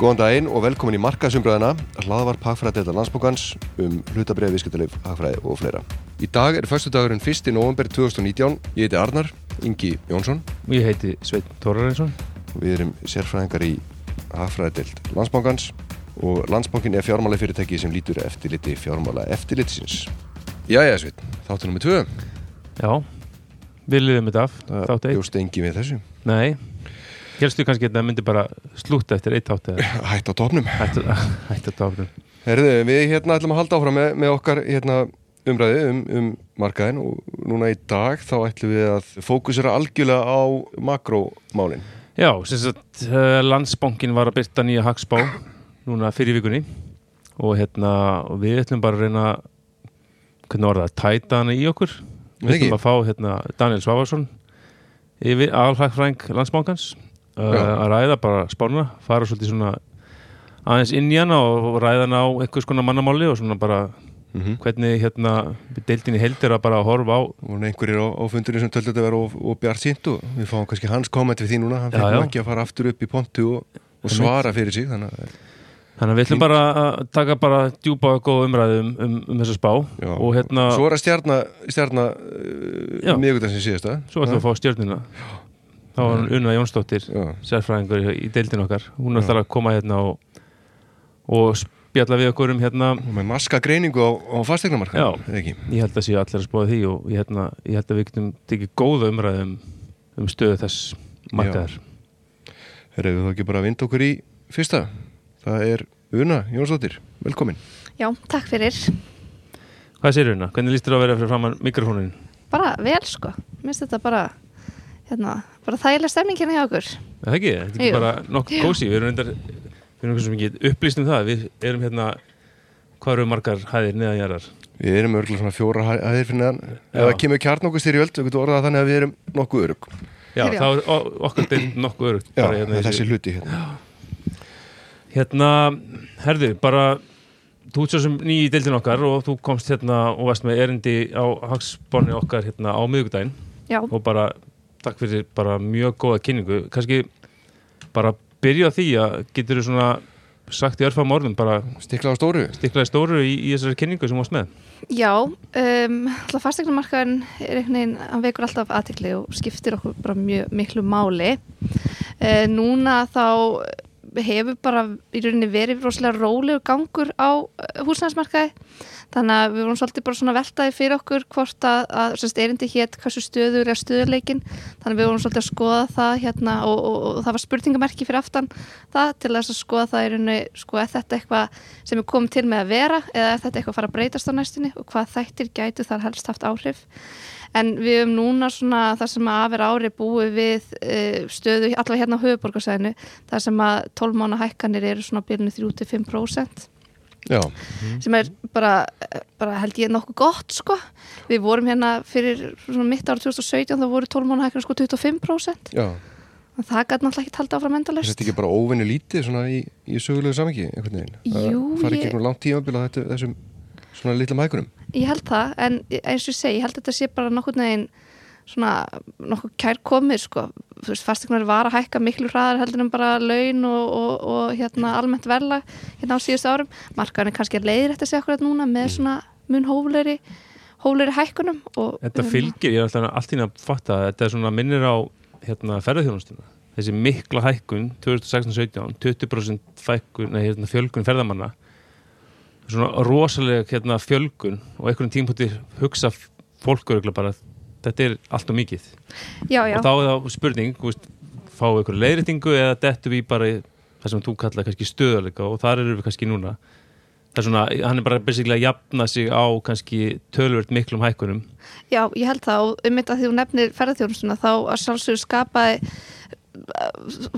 Góðan daginn og velkomin í markaðsumbröðina hlaðvarp Hagfræðdeildar landsbókans um hlutabrið, viðskiptalif, hagfræði og fleira. Í dag er fyrstu dagurinn 1. november 2019. Ég heiti Arnar Ingi Jónsson. Ég heiti Sveit Tórarinsson. Við erum sérfræðingar í Hagfræðdeild landsbókans og landsbókin er fjármála fyrirtæki sem lítur eftirliti fjármála eftirlitisins. Jæja Sveit, þáttu nummið tvö. Já, við liðum þetta af. Það bjóst engi við þessu. Nei, helstu kannski að það myndi bara slúta eftir eitt átt Hætt á topnum. hætt á tóknum. Herðu, við hérna ætlum að halda áfram með, með okkar hérna, umræði um, um markaðin og núna í dag þá ætlum við að fókusera algjörlega á makrómálin. Já, sem sagt, uh, landsbankin var að byrta nýja hagspá núna fyrir vikunni og hérna, og við ætlum bara að reyna hvernig var það, tæta hana í okkur. Við ætlum að fá hérna Daniel Svavarsson yfir alhagfræng landsbankans Já. Að ræða bara spána, fara svolítið svona aðeins inn í hana og ræða hana á einhvers konar mannamáli og svona bara Mm -hmm. hvernig hérna deildin í held er að bara horfa á. Og einhverjir á, á fundurinn sem töldu þetta vera og, og bjart sínt og við fáum kannski hans komment við því núna, hann já. ekki að fara aftur upp í pontu og, og svara fyrir sig þannig að þannig að við ætlum bara að taka bara djúpa og góða umræðu um, um, um þessa spá já. og hérna, Svo er að stjarna, stjarna Já. uh, mjögutan sem síðasta. Svo ætlum við að fá stjörnuna þá var hann Unna Jónsdóttir sérfræðingur í deildin okkar hún Já. ætlar að koma hérna og, og spjalla við okkur um hérna og með maska greiningu á, á fastegnamarka Já. ekki ég held að séu allir að spáða því og ég, hérna, ég held að við getum tekið góða umræðu um, um stöðu þess markaðar Herðu þá ekki bara að vinda okkur í fyrsta Það er Una Jónsdóttir, velkomin Já, takk fyrir. Hvað sér Unna? Hvernig líst þér að vera fyrir framann mikrofónin? Bara vel sko. Mér finnst þetta bara, hérna, bara þægileg stemning hérna hjá okkur. Er Það ekki, þetta er bara nokkuð kósi Við erum reyndar, við erum eitthvað sem ekki upplýst um það. Við erum hérna, hvað eru margar hæðir neðan jarar? Við erum örgulega svona fjóra hæ- hæðir fyrir neðan. Ef Já. það kemur kjarnokkur styrjöld, við getum orðað það þannig að við erum nokkuð örug Já, þá er o- okkar deild nokkuð örugt Já, bara hérna, þessi hluti hérna. Hérna, herðu, bara þú ert svo sem ný í deildin okkar og þú komst hérna og varst með erindi á hagsbáni okkar hérna á miðvikudaginn. Já, og bara takk fyrir bara mjög góða kynningu. Kannski bara byrja því að getur þú svona sagt í örfam orðum bara Stikla á stóru. stiklaði stóru í, í þessari kynningu sem varst með? Já, um, alltaf fastegnumarkaðin er einhvern veginn, hann vekur alltaf aðtikli og skiptir okkur bara mjög miklu máli. Uh, núna þá hefur bara í rauninni verið rosalega rólegur gangur á uh, húsnæðismarkaði. Þannig að við vorum svolítið bara svona veltaði fyrir okkur hvort að, að sérst, erindi hétt hversu stöður er stöðuleikin þannig að við vorum svolítið að skoða það hérna og, og, og það var spurningamerki fyrir aftan það til að skoða það í rauninni sko er þetta eitthvað sem er komið til með að vera eða er þetta eitthvað að fara að breytast á næstunni og hvað þættir gætu þar helst haft áhrif en við höfum núna svona það sem að af er ári búið við uh, stöðu allavega hérna á höfuborgarsæðinu það sem að 12 mánu hækkanir eru svona byrjunu 3-5% Já, sem er bara, bara held ég nokkuð gott sko. Við vorum hérna fyrir mitt ára 2017 þá voru 12 mánu hækkanir sko 25% já það gæti náttúrulega ekki talda áfram Er endalaust. þetta ekki bara óvinni lítið svona í, í sögulegu einhvern veginn? Jú, Það fari ég- ekki langt tímabil á þetta, þessum svona litlum hækunum Ég held það, en eins og ég segi, ég held að þetta sé bara nokkur neginn svona nokkuð kær komið sko. Þú veist, fastegnar var að hækka miklu hraðar heldur en bara laun og, og, og hérna almennt verla hérna á síðustu árum. Markaðan er kannski að leiðir þetta sig akkurat núna með svona mun hófleri, hófleri hækkunum. Og, Þetta fylgir, ég er alltaf allt í að fatta að þetta er svona minnir á hérna, ferðarþjónustuna þessi mikla hækkun 2016-17, 20% fækkun, nei, hérna, fjölgun ferðamanna svona rosalega hérna, fjölgun og einhvern tímpúti hugsa fólk örgulega bara þetta er allt og mikið. Já, já. og þá er það spurning, veist, við einhverju leiðréttingu eða dettum við bara það sem þú kallar kannski stöðuleika og þar eru við kannski núna. Það er svona, hann er bara basically að jafna sig á kannski tölvöld miklum hækkunum. Já, ég held það og um þetta því þú nefnir ferðarþjónustuna þá að sjálfsögur skapaði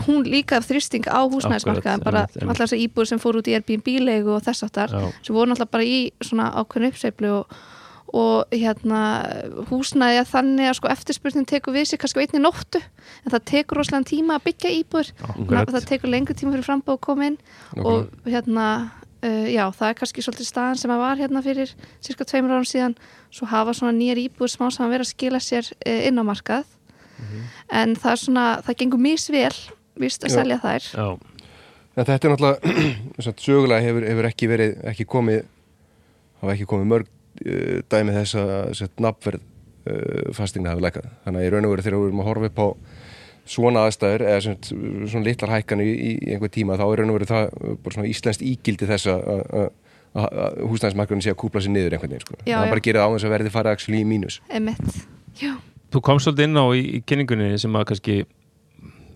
hún líka þrýsting á húsnæðismarkaðin Akkurat, bara alltaf þess að íbúður sem fór út í Airbnb-legu og þess Já. sem voru náttúrulega bara í svona ákveðnu uppseiflu og, og hérna húsnæði að þannig að sko eftirspurnin tekur við sig kannski á einni nóttu en það tekur rosalega tíma að byggja íbúður það tekur lengri tíma fyrir frambóð að koma inn og hérna uh, já, það er kannski svolítið staðan sem að var hérna fyrir cirka tveimur árum síðan svo hafa svona nýjar íbúður smá saman verið að skila sér uh, inn á markað en það er svona, það gengur misvel víst að Já. selja þær Já, En þetta er náttúrulega, sögulega hefur, hefur ekki verið, ekki komið, hafa ekki komið mörg uh, dæmi þess að sett, nafnverð uh, fastegna hafi lækað. Þannig að í raun og veru þegar við erum að horfa upp á svona aðstæður eða sett, svona litlar hækkan í, í einhver tíma þá er raun og veru það bara svona íslenskt ígildi þess að að húsnæðismarkurinn sé að kúpla sér niður einhvern veginn sko. Já, það já. bara gerir það á þess að verði fara actually í mínus. Emitt, já, Þú komst svolítið inn á í, í kynningunni sem að kannski,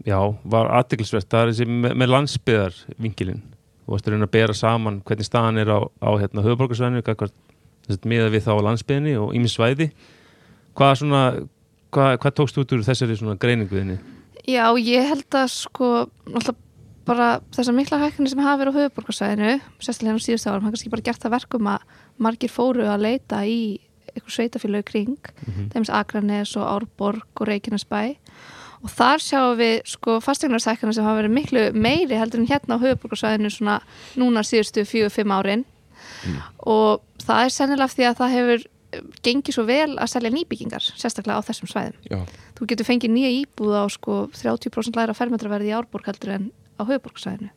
já, var aðdeglisvert, það er þessi með, með landsbyðar vingilin. Þú varst að reyna að bera saman hvernig staðan er á, á hérna, höfuborgarsvæðinu, miða við þá á landsbyðinni og ímið svæði. Hvað, svona, hvað, hvað tókst út úr þessari greininguðinni? já, ég held að sko, alltaf bara þessar mikla hækkanir sem hafa verið á höfuborgarsvæðinu sérstaklega á síðustu árum, hann kannski bara gert það verkum að margir fóru að leita í eitthvað sveitafélögu kring Mhm. þeimst Akranes og Árborg og Reykjanesbæ. Og þar sjáum við sko fastegnarsækkanir sem hafa verið miklu meiri heldur en hérna á höfuborgarsvæðinu svona núna síðustu fjögur, fimm árin. Og það er sennilega því að það hefur gengið svo vel að selja nýbyggingar sérstaklega á þessum svæðum. Já, þú getur fengið nýja íbúð á sko 30% læra fermetraverði í Árborg heldur en á höfuborgarsvæðinu.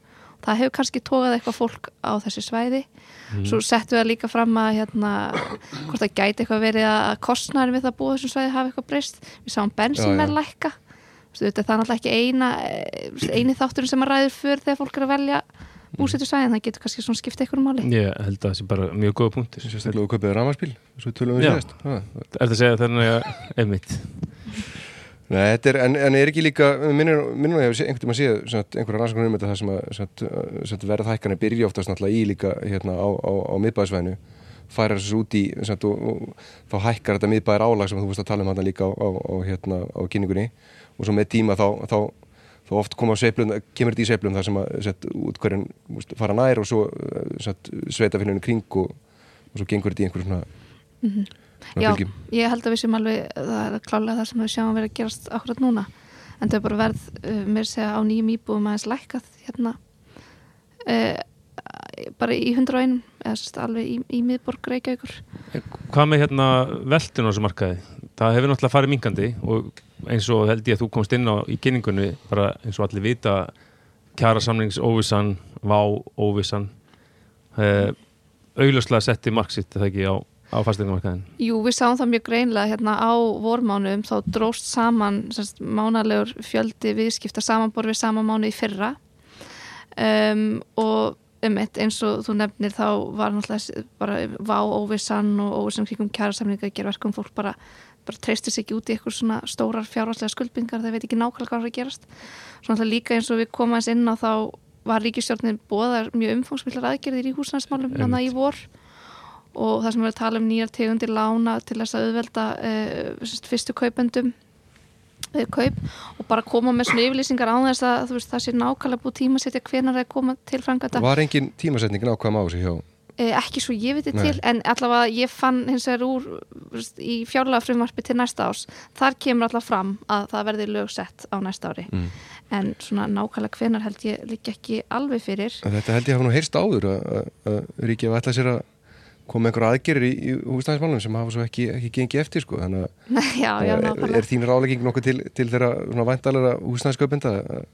Það hefur kannski tókað eitthvað fólk á þessi svæði. Svo settum við það líka fram að hérna, hvort það gæti eitthvað verið að kostnæri við það að búa þessum svæði hafi eitthvað breyst. Við sáum bensin Já, já. með lækka. Það er náttúrulega ekki eina, eh, eini þátturinn sem að ræður fyrir þegar fólk er að velja búsetu svæðin. Það getur kannski svona skipta eitthvað máli. Ég held að það sé bara mjög góða punktir. sérstaklega þú kaupið rafmaspíl, svo tölum við Já. sérst. Ha, Er það að segja þannig að, einmitt, Nei, er, en, en er ekki líka, minnur, minnur ég hef einhvern tímann séð sagt, einhverja rannsóknir um þetta það sem að sagt, sagt, verðhækkanir byrja oftast náttúrulega í líka hérna á, á, á miðbæðisvæðinu færa þessu út í sagt, og, og, þá hækkar þetta miðbæðir álag sem þú veist að tala um hann líka á, á, hérna, kynningunni. Og svo með tíma þá, þá, þá oft koma sveiflun, kemur þetta í sveiflun þar sem að veist, fara nær og svo sveitafélunum kring og, og svo gengur þetta í einhverjum svona, svona Já, fylgjum. ég held að við sem alveg, það er klálega það sem við sjáum verið að gerast akkurat núna en er bara verð uh, mér segja á nýjum íbúum aðeins lækkað hérna uh, bara í 101 eða sérst alveg í, í miðborg Reykjavíkur hvað með hérna veltun á þessu markaði? Það hefur náttúrulega farið minkandi og eins og held ég að þú komst inn á í kynningunni, bara eins og allir vita kjara samlings óvissan, vá óvissan augljóslega setti marksitt það ekki á, á fastegnumarkaðin Jú, við sáum það mjög greinlega hérna á vormánum þá dróst saman sérst, mánalegur fjöldi viðskipta samanbor við sama mánu í fyrra. Um, og um eins og þú nefnir þá var náttúrulega bara vá óvissan og óvissan kringum kjærasamlinga að gera verkum fólk bara, bara treystir sig ekki út í eitthvað svona stórar fjárhalslega skuldbingar það veit ekki nákvæmlega hvað er að gerast. Svo náttúrulega líka eins og við komum aðeins inn á þá var ríkistjórnin bóðar mjög umfangsmillar aðgerðir í húsnæðismálum þannig í vor og það sem við tala um nýjar tegundir lána til þess að auðvelda uh, fyrstu kaupendum uh, kaup og bara koma með svona yfirlýsingar á þess að veist, það sé nákvæmlega búið tíma að setja hvenar það er koma til frangata Var engin tímasetningin ákvæm á þessu hjá? Uh, ekki svo ég viti til en allavega ég fann hins vegar úr veist, í fjárlega frumvarpi til næsta ás þar kemur allavega fram að það verði lögsett á næsta ári. Mm. en svona nákvæmlega hvenar held ég líka ekki alveg fyrir. Þetta held ég hafa nú heyrst áður að, að, að að með einhverja aðgerir í, í húsnæðismálum sem hafa svo ekki, ekki gengið eftir sko. þannig að já, já, er, nákvæmlega. er þín rálegging nokkuð til, til þeirra svona væntalega húsnæðisköpenda að,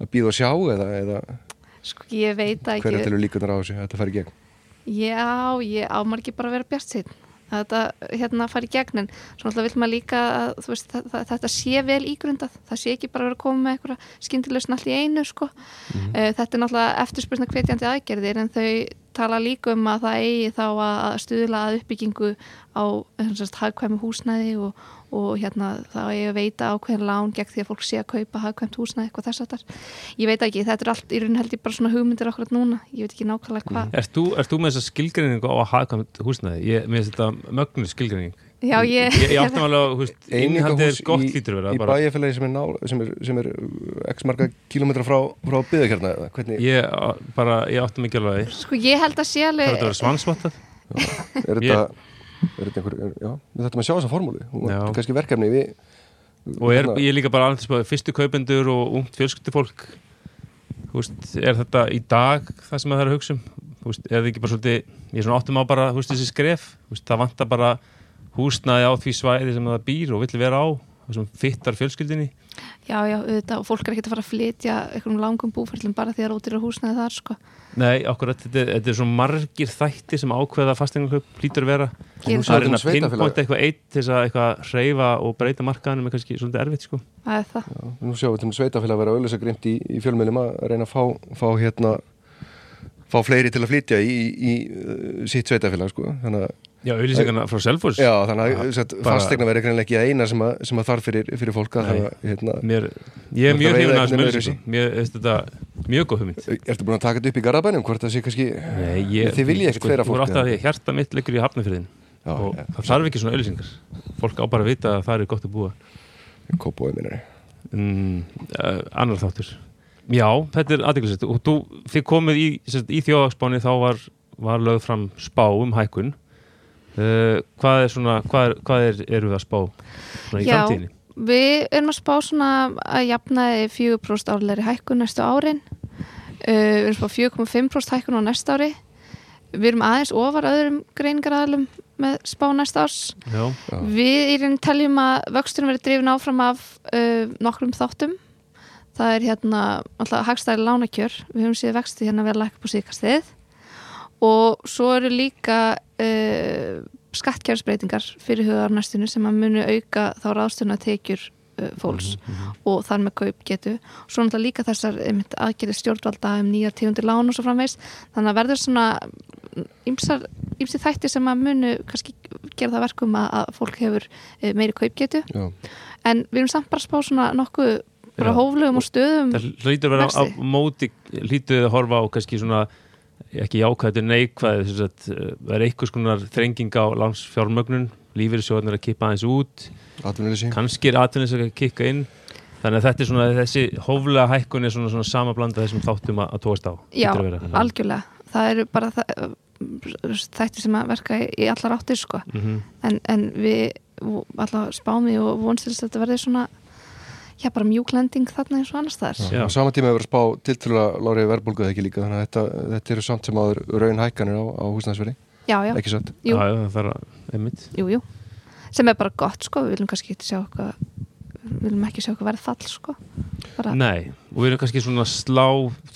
að býða og sjá eða, eða sko ég veit það hverja ekki. telur líkunar á þessu að þetta fari í gegn? Já, ég ámar ekki bara að vera bjart sín að þetta hérna fari í gegn en svo náttúrulega vil maður líka að veist, þetta sé vel ígrundað það sé ekki bara að vera að koma með eitthvað skyndilegst allt í einu sko. Mhm. uh, þetta er náttúrulega eftirspurna hvetjandi aðgerðir en þau tala líka um að það eigi þá að stuðla að uppbyggingu á sagt, hagkvæmu húsnæði og, og hérna þá eigi að veita ákveðin lán gegn því að fólk sé að kaupa hagkvæmt húsnæði eitthvað þess að þar ég veit ekki, þetta er allt í raun held ég bara svona hugmyndir okkur núna, ég veit ekki nákvæmlega hvað. Ert þú, ert þú með þessa skilgreiningu á að hagkvæmt húsnæði? Ég, finnst þetta mögnu skilgreining. Já, ég, Ég, ég áttum alveg að, er Einingahús gott í, lítur vera í bara. bæjarfélagi sem er, ná, sem er, sem er uh, x marga kílómetra frá, frá byggðakjarna eða hvernig Ég, bara, ég áttum ekki alveg að Sko ég held að sé Það alveg er þetta að vera svansvottað er þetta, er þetta einhver, er, já, við þættum að sjá þessa formúlu. Þetta kannski verkefni við Og er, hérna- ég er líka bara alveg spáði fyrstu kaupendur og ungt fjölskyldufólk er þetta í dag það sem það er að hugsa um? Veist, er það ekki bara svolítið ég er svona áttum á bara, veist, þessi skref? Veist, það vantar bara húsnæði á því svæði sem það býr og vill vera á þessum fittar fjölskyldinni Já, já, auðvitað, og fólk er ekkert að fara að flytja einhverjum langum búferlum bara því að rótir að húsnaði þar, sko. Nei, okkur, þetta, er- þetta er svo margir þætti sem ákveða fasteignarkaup hlýtur að vera Nú Það er um að pinpointa eitthvað eitt til þess að eitthvað hreyfa og breyta markaðanum er kannski svolítið erfitt sko. Það er það. Já, nú sjáum við til sveitafélag að vera auðvitað í, í fjölmjölum að reyna að fá, fá hérna fá fleiri til að flytja í, í, í uh, sitt sveitafélag sko. þannig að, Já, auðlýsingarna frá Selfoss. Já, þannig að bara- fastegna verið greinlega ekki eina sem að, sem að þarf fyrir, fyrir fólka Nei. að hérna, Mér, Ég er Þú mjög að hrifin að auðlýsingum Mér finnst þetta mjög góð hugmynd. Ertu búin að taka þetta upp í Garabænum hvort það sé kannski Nei, ég, Þið viljið ekkert fleira Þú voru fólk, alltaf eða? því, hjarta mitt liggur í hafnafyrðin og ja, það þarf ekki svona auðlýsingar Fólk á bara að vita að það er gott að búa. Kópóið minnari mm, uh, Annar þáttur. Já, þetta er aðeinsett og þú, þið komið í, í þjóðagsbáni þá var, var lögð fram spá um hækkun uh, Hvað er svona hvað, er, hvað er, eru við að spá í Já. framtíðinni? Við erum að spá svona að jafnaði 4% árlegri hækkun næstu árin. Uh, við erum að spá 4,5% hækkun á næsta ári. Við erum aðeins ofar öðrum greiningaraðalum með spá næsta árs. Já. Við í raun teljum að vöxturinn verið drifin áfram af uh, nokkrum þáttum. Það er hérna alltaf hagstæri lánakjör. Við höfum síðan vexti hérna vera lækka på síkastið. Og svo eru líka uh, skattkjærsbreytingar fyrir hugar næstunni sem að munu auka þá ráðstöðuna tekjur uh, fólks og þar með kaup getu. Svo náttúrulega líka þessar einmitt, aðgerið stjórnvalda um nýjar tíundir lán og svo framvegs. Þannig að verður svona ýmsi þætti sem að munu kannski gera það verkum að, að fólk hefur eh, meiri kaupgetu. Já, en við erum samt bara að spá svona nokkuð bara hóflugum og stöðum það hlýtur að vera á, á móti hlýtur að horfa á kannski svona ekki jákvæður neikvæð þess að uh, það er einhvers konar þrenging á lánsfjármögnun lífyrirsjóðan er að kippa aðeins út. Kannski er atvinnins að kikka inn. Þannig að þetta er svona þessi hóflega hækkun er svona, svona sama blanda þessum þáttum að, að tóast á. Já, algjörlega. Það eru bara það, þætti sem að verka í, í allar áttir sko. Mhm. en, en við alltaf spámi og vonstils að þetta verði svona já bara mjúklending þarna eins og annars þar Já. á sama tíma hefur að spá tiltrúlega lári verðbólgu eða ekki líka þannig að þetta, þetta eru samt sem áður raun hækkanir á, á húsnæðsverði já, já, ekki satt? Jú. Já, já, það að einmitt. Jú, jú. Sem er bara gott sko, við viljum kannski ekki sjá eitthvað við viljum ekki sjá eitthvað verð fall sko. Bara, Nei, og við erum kannski svona að slá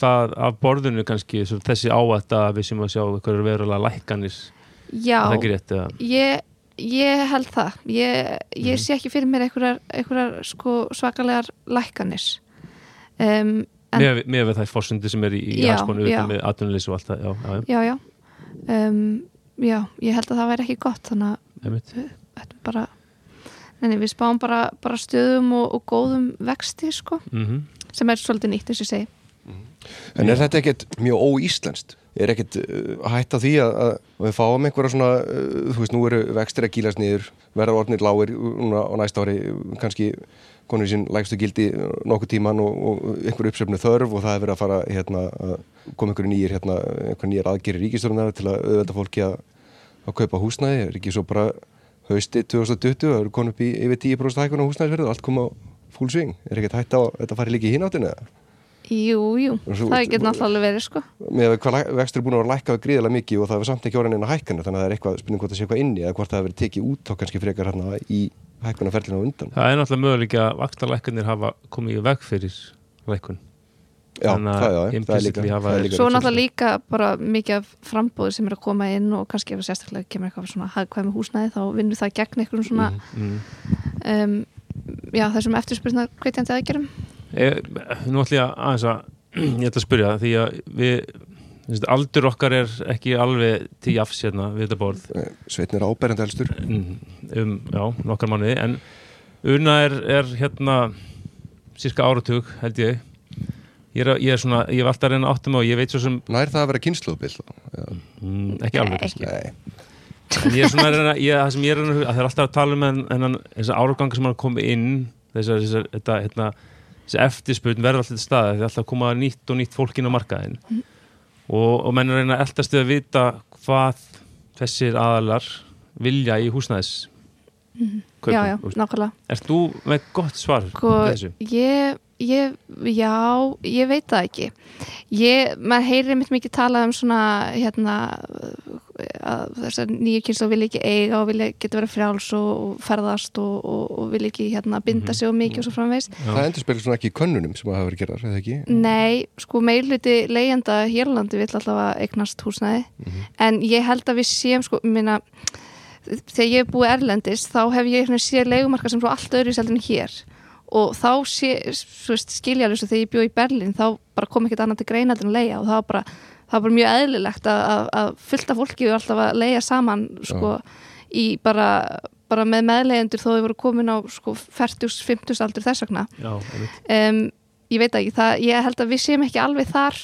það af borðinu kannski þessi áætt að við sem að sjá eitthvað verulega lækkanir. Já, er ég, ég held það ég, ég Mhm. sé ekki fyrir mér einhverjar, sko, svakalegar lækkanis um, en, með, með við það fórsundi sem er í, í já. með atvinnuleysi og allt það, já, já, já, já um, já, ég held að það væri ekki gott þannig að er bara Nei, við spáum bara, bara stöðum og, og góðum vexti sko, mm sem er svolítið nýtt eins og segi. En er þetta ekkert mjög óíslenskt? Er ekkert uh, að hætta því að, að við fáum einhverja svona, uh, þú veist, nú eru vextir að kýlast niður, verða orðnir lágir núna á næsta ári, kannski konur sín lægstu gildi nokkuð tíman og, og einhver uppsöfnu þörf og það er verið að fara hérna, að koma einhverju nýjir, hérna, einhverju nýjir aðgerir ríkistörnunar til að auðvelda fólki að, að kaupa húsnæði, er ekki svo bara hausti 2020, það eru konur upp í yfir 10% hækun á húsnæðisverðu allt kom á full swing, er ekkert hætta á að þetta fari líka í hináttina eða? Jú, jú, Og svo- það getur náttúrulega verið sko. með að hvað vextir er búin að vera lækkað gríðilega mikið og það hefur samt ekki orðin einu hækkanu þannig að það er eitthvað spurning hvort það sé eitthvað inni eða hvort það hefur verið tekið út þá kannski frekar hérna í hækkunarferlinu á undan Það er náttúrulega möguleika að vaktalækkanir hafa komið í veg fyrir lækkun Já, Þannig að það, já, það er líka, það er líka Svo náttúrulega líka bara mikið af frambóði sem er að koma inn og kannski ef það sérstaklega kemur eitthvað svona hagkvæmi húsnæði þá vinnur það gegn einhverjum svona mm. um, já, þessum eftirspurnar hvetjandi aðgerum. E, Nú ætlum ég að aðeins að ég ætla að spyrja því að við finnst, aldur okkar er ekki alveg til jafs hérna við þetta borð. Eh, Sveitn er áberandi elstur. Mm, um, já, nokkar mánuði en Una er, er hérna cirka áratug held ég. Ég er, ég er svona, ég alltaf að reyna áttum og ég veit svo sem, Nær það að vera kynsluðbill mm, ekki alveg kannski. En ég er svona að reyna, ég, það sem ég er að það er alltaf að tala um en, en þessar árgangar sem hann komið inn þessar, þessar, þetta, hérna þessi eftirspurn verður alltaf til staða því alltaf koma nýtt og nýtt fólk inn á markaðin og, og menn er að eldast við að vita hvað þessir aðalar vilja í húsnæðis kaupum, Já, já, nákvæmlega. Ert þú með gott svar Sko, við þessu? ég, ég, já, ég veit það ekki. Ég, maður heyrir mitt mikið talað um svona, hérna, að þessar nýju kynslu vilja ekki eiga og vilja geta verið frjáls og, ferðast og, og, og vilja ekki hérna binda Mhm. sig og mikið og svo framvegis Það endur spilur svona ekki í könnunum sem að hafa verið gerðar, eða ekki? Nei, sko meirluti leigjanda hérlandi vill allavega eignast húsnæði Mhm. en ég held að við séum sko, minna þegar ég hef búið erlendis þá hef ég séð leigumarka sem svo allt öðru seldin hér og þá skilja alveg svo þegar ég bjóð í Berlín þá bara kom ekkert annað til greina til að leia og það var bara, það var bara mjög eðlilegt að, að, að fullta fólki við alltaf að leia saman sko í bara, bara með meðlegendur þó þau voru komin á sko 40-50 aldur þess vegna. Um, ég veit ekki, það, ég held að við séum ekki alveg þar.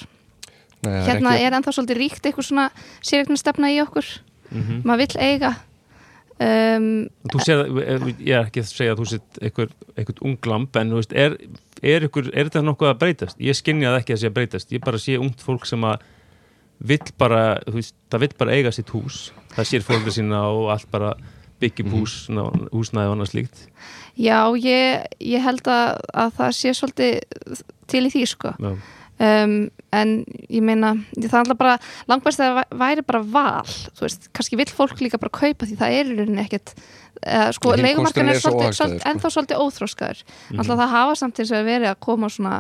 Nei, það hérna ekki, er ennþá svolítið ríkt eitthvað svona sérregna stefna í okkur. Mhm. maður vill eiga. Um, Þú séð, ég er ekki að segja að þú einhver, einhver unglamp en veist, er, er, ykkur, er þetta nokkuð að breytast? Ég skinni að ekki að sé að breytast ég bara sé ungt fólk sem að vill bara, þú veist, það vill bara eiga sitt hús. Það sér fólkið sína og allt bara byggjum hús, mm húsnæði og annað slíkt. Já, ég, ég held að, að það sé svolítið til í því sko. Um, en ég meina það er alltaf bara, langbæst að það væri bara val, þú veist, kannski vill fólk líka bara kaupa því það er í rauninni ekkert uh, sko, kosturinn er svo svolítið, svolítið, sko. ennþá svolítið óþróskaður alltaf það hafa samt eins og verið að koma svona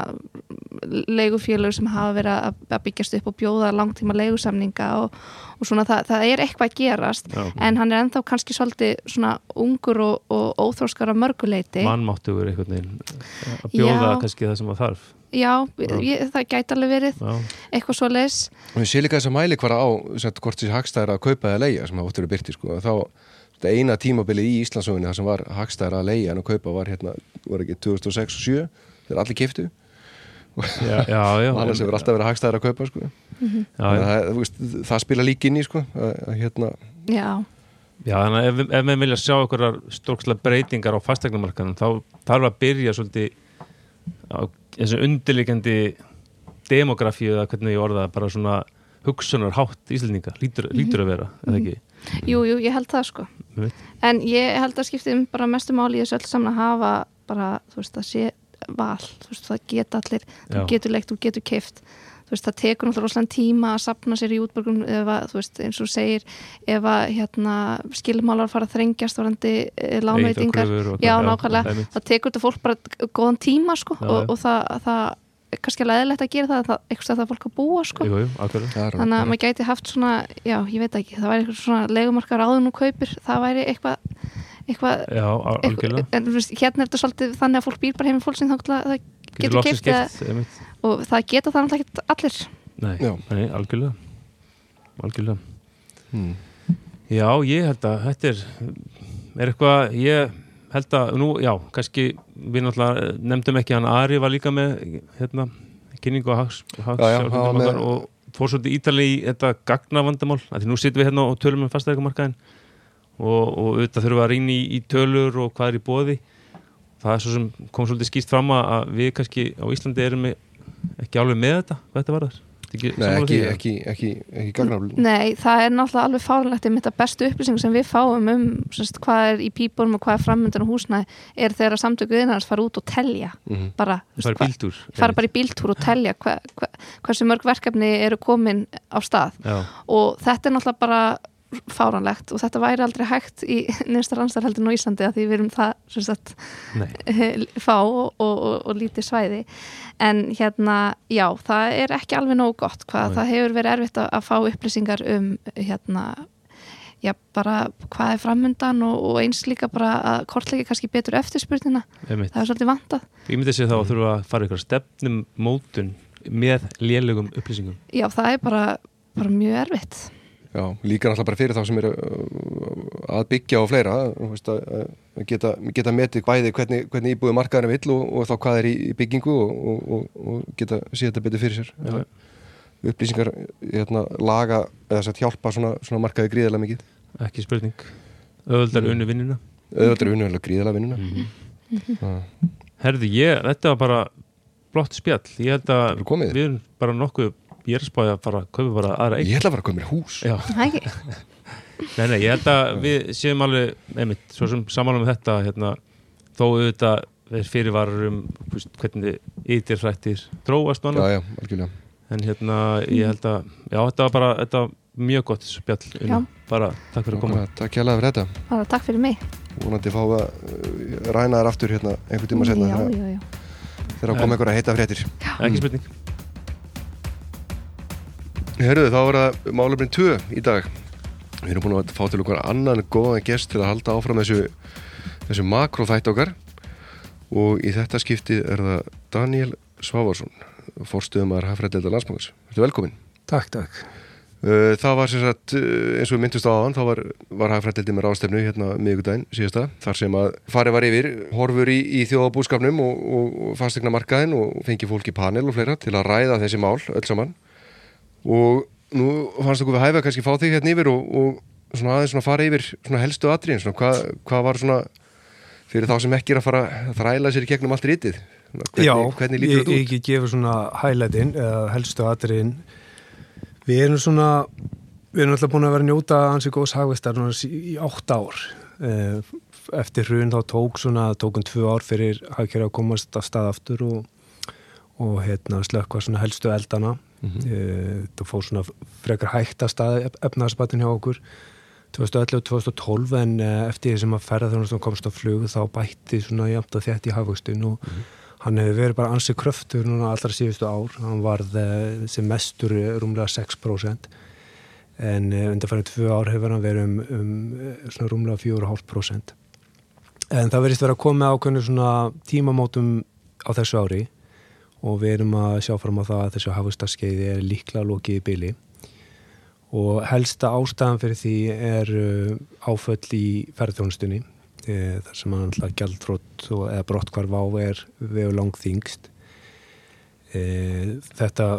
leigufélög sem hafa verið að, að byggjast upp og bjóða langtíma leigusamninga og, og svona það, það er eitthvað að gerast. Já. en hann er ennþá kannski svolítið svona ungur og, og óþróskar að mörguleiti mannmáttugur einhvern veginn að bjóða Já. það það ég, það gæti alveg verið Já, eitthvað svo leis við sé líka þess að mæli hvara á sagt, hvort þessi hagstæðar að kaupa eða leia sem hafa óttur að byrti, sko, þá þetta eina tímabilið í Íslandsögunni það sem var hagstæðar að leia en að kaupa var hérna, var ekki 2006 og 7 þegar allir kiftu, já, já, já, annars hefur alltaf verið hagstæðar að kaupa, sko, já, já. það, þú veist, það spila líka inn í, sko, að, að hérna já, Já, þannig að ef, ef við vilja sjá einhverjar stórkslega breytingar á fastegnumarkanum þá þarf að byrja svolítið á þessu undirleikandi demografíu eða hvernig ég orða bara svona hugsunar hátt íslendinga, lítur, lítur að vera eða ekki, jú, jú, ég held það sko. Veit. en ég held að skiptið bara mestu máli í þessu öll saman að hafa bara, þú veist, að sé val þú veist, það geta allir, þú Já. getur leikt þú getur keift, þú veist, það tekur náttúrulega rosalega tíma að sapna sér í útborgun ef að, þú veist, eins og segir ef að, hérna, skilmálar fara að þrengjast varandi eh, lánveitingar. og já, nákvæmlega, einmitt. það tekur þetta fólk bara góðan tíma, sko, Já, og, já. og það, það er kannski alveg eðlilegt að gera það, það eitthvað það fólk að búa, sko. Jú, jú, er þannig að maður gæti haft svona já, ég veit ekki, það væri eitthvað svona legumarkar áður nú kaupir, það væri eitthvað eitthvað, Já, á- algjörlega. eitthvað en þú veist, hérna er þetta svolítið þannig að fólk býr bara heim í fólksinn þá það Getur getur og það geta það náttúrulega ekki allir Nei, Já. nei, algjörlega Algjörlega hmm. Já, ég held að þetta er er eitthvað, ég held að nú, já, kannski við náttúrulega nefndum ekki hann Ari var líka með hérna, kynningu á hags, hags Já, já, með- og fór svolítið ítalið í þetta gagnavandamál, að því nú sittum við hérna og tölum um fastæðikumarkaðin og, og auðvitað þurfum við að rýna í, í tölur og hvað er í bóði það er svo sem kom svolítið skýst fram að að við kannski á Íslandi erum við ekki alveg með þetta, hvað þetta var þar ekki, Nei, ekki, ekki, ekki, ekki gagnafl Nei, það er náttúrulega alveg fárlegt einmitt að bestu upplýsingu sem við fáum um semst, hvað er í pípunum og hvað er framöndan og húsnæði er þegar að samtöku innanars fara út og telja. Bara, þú það veist, er bíltúr fara bara í bíltúr og telja hva, hva, hversu mörg verkefni eru komin á stað. Já, og þetta er náttúrulega bara fáranlegt og þetta væri aldrei hægt í nýsta rannstarhaldin á Íslandi að því við erum það sagt fá og, og, og, lítið svæði. En hérna, já, það er ekki alveg nóg gott hvað Nei. það hefur verið erfitt að, að fá upplýsingar um hérna já, bara hvað er framundan og, og eins líka bara að kortleiki kannski betur eftirspurnina, það er svolítið vantað. Ég myndi segja þá að þurfa að fara ykkur stefnum mótun með lélugum upplýsingum. Já, það er bara, bara mjög erfitt Já, líka náttúrulega bara fyrir þá sem eru uh, að byggja og fleira þú veist, að, geta, geta metið bæði hvernig, hvernig íbúið markaðarinn vill og, og þá hvað er í, í byggingu og, og, og, og geta séð þetta betur fyrir sér Já. upplýsingar hérna, laga eða satt, hjálpa svona, svona markaði gríðarlega mikið ekki spurning öðvöldar Mm. unnu vinnuna auðvitað er unnvegulega gríðarlega vinnuna Mhm. mm. Herði, ég, þetta var bara blott spjall, ég held að við erum bara nokkuð, ég er að spáði að fara að kaupa bara aðra eign. Ég ætla að fara að koma mér hús. Já, Það ekki? nei, nei, ég held að við séum alveg, einmitt, svo sem samanlega með þetta hérna, þó auðvitað fyrirvarar um þú veist, hvernig ytir hrættir þróast og Já, já, algjörlega. En hérna, ég held að já, þetta var bara, þetta mjög gott spjall Já. Una. bara takk fyrir að koma Takk hérlega fyrir þetta. Bara takk fyrir mig. Vonandi fá að uh, ræna þær aftur hérna einhvern tíma setna já, þegar- já, já. þegar að heita fréttir. Ekki spurning Herruðu, þá var það málefnin 2 í dag. Við erum búin að fá til okkur annan góðan gest til að halda áfram þessu, þessu makróþætt okkar. Og í þetta skipti er það Daniel Svavarsson fórstuðumar Hafrættelda landsmangars Þetta er velkomin Takk, takk. Uh, Það var sem sagt, uh, eins og við myndust á aðan, þá var, var hagfrættildi með ráðstefnu hérna miðgudaginn síðasta, þar sem að farið var yfir horfur í, í þjóðabúskapnum og, og, og fastegna markaðin og fengi fólk í panel og fleira til að ræða þessi mál öll saman og nú fannst okkur við hæfa kannski fá þig hérna yfir og, og svona aðeins svona fara yfir svona helstu atriðin, svona hvað, hvað var svona fyrir þá sem ekki er að fara að þræla sér í gegnum allt rítið hvernig, Já, hvernig ég, lítur þetta ég út? ekki gefur svona eða helstu atriðin. Við erum svona, við erum alltaf búin að vera að njóta ansi góðs sí- í átt ár. Eh, Eftir hrun þá tók svona, tókum tvö ár fyrir hagkerri að komast af stað aftur og, og hérna slökka svona helstu eldana. Mhm. Eh, Það fór svona frekar hægt að stað efnaðarspatin hjá okkur. 2011 og 2012 en eh, eftir því sem að ferðarþjónustum komst á flug þá bætti svona jæmt að þetta í hafvöxtin og hann hefur verið bara ansið kröftur núna allra síðustu ár. Hann varð eh, sem mestur rúmlega 6% en undanfærin tvö ár hefur hann verið um, um svona rúmlega 4,5% en það verðist vera að koma ákveðinu svona tímamótum á þessu ári og við erum að sjá fram á það að þessu hafvöxtaskeiði er líklega lokið í byli og helsta ástæðan fyrir því er uh, áföll í ferðþjónustunni e, þar sem hann alltaf gjaldfrótt og, eða brottkvarf á er við langþingst e, þetta